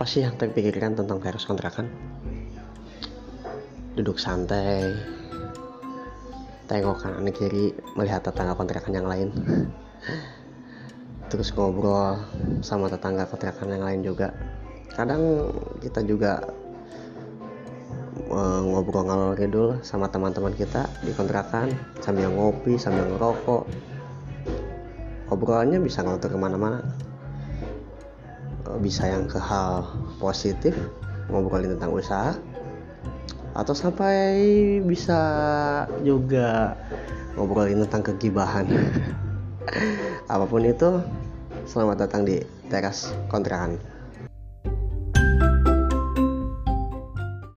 apa sih yang terpikirkan tentang teras kontrakan? Duduk santai. Tengok kanan kiri melihat tetangga kontrakan yang lain. Terus ngobrol sama tetangga kontrakan yang lain juga. Kadang kita juga uh, ngobrol ngalor ngidul sama teman-teman kita di kontrakan sambil ngopi sambil ngerokok. Obrolannya bisa ngelotor ke mana-mana bisa yang ke hal positif ngobrolin tentang usaha atau sampai bisa juga ngobrolin tentang kegibahan. Apa pun itu selamat datang di teras kontrakan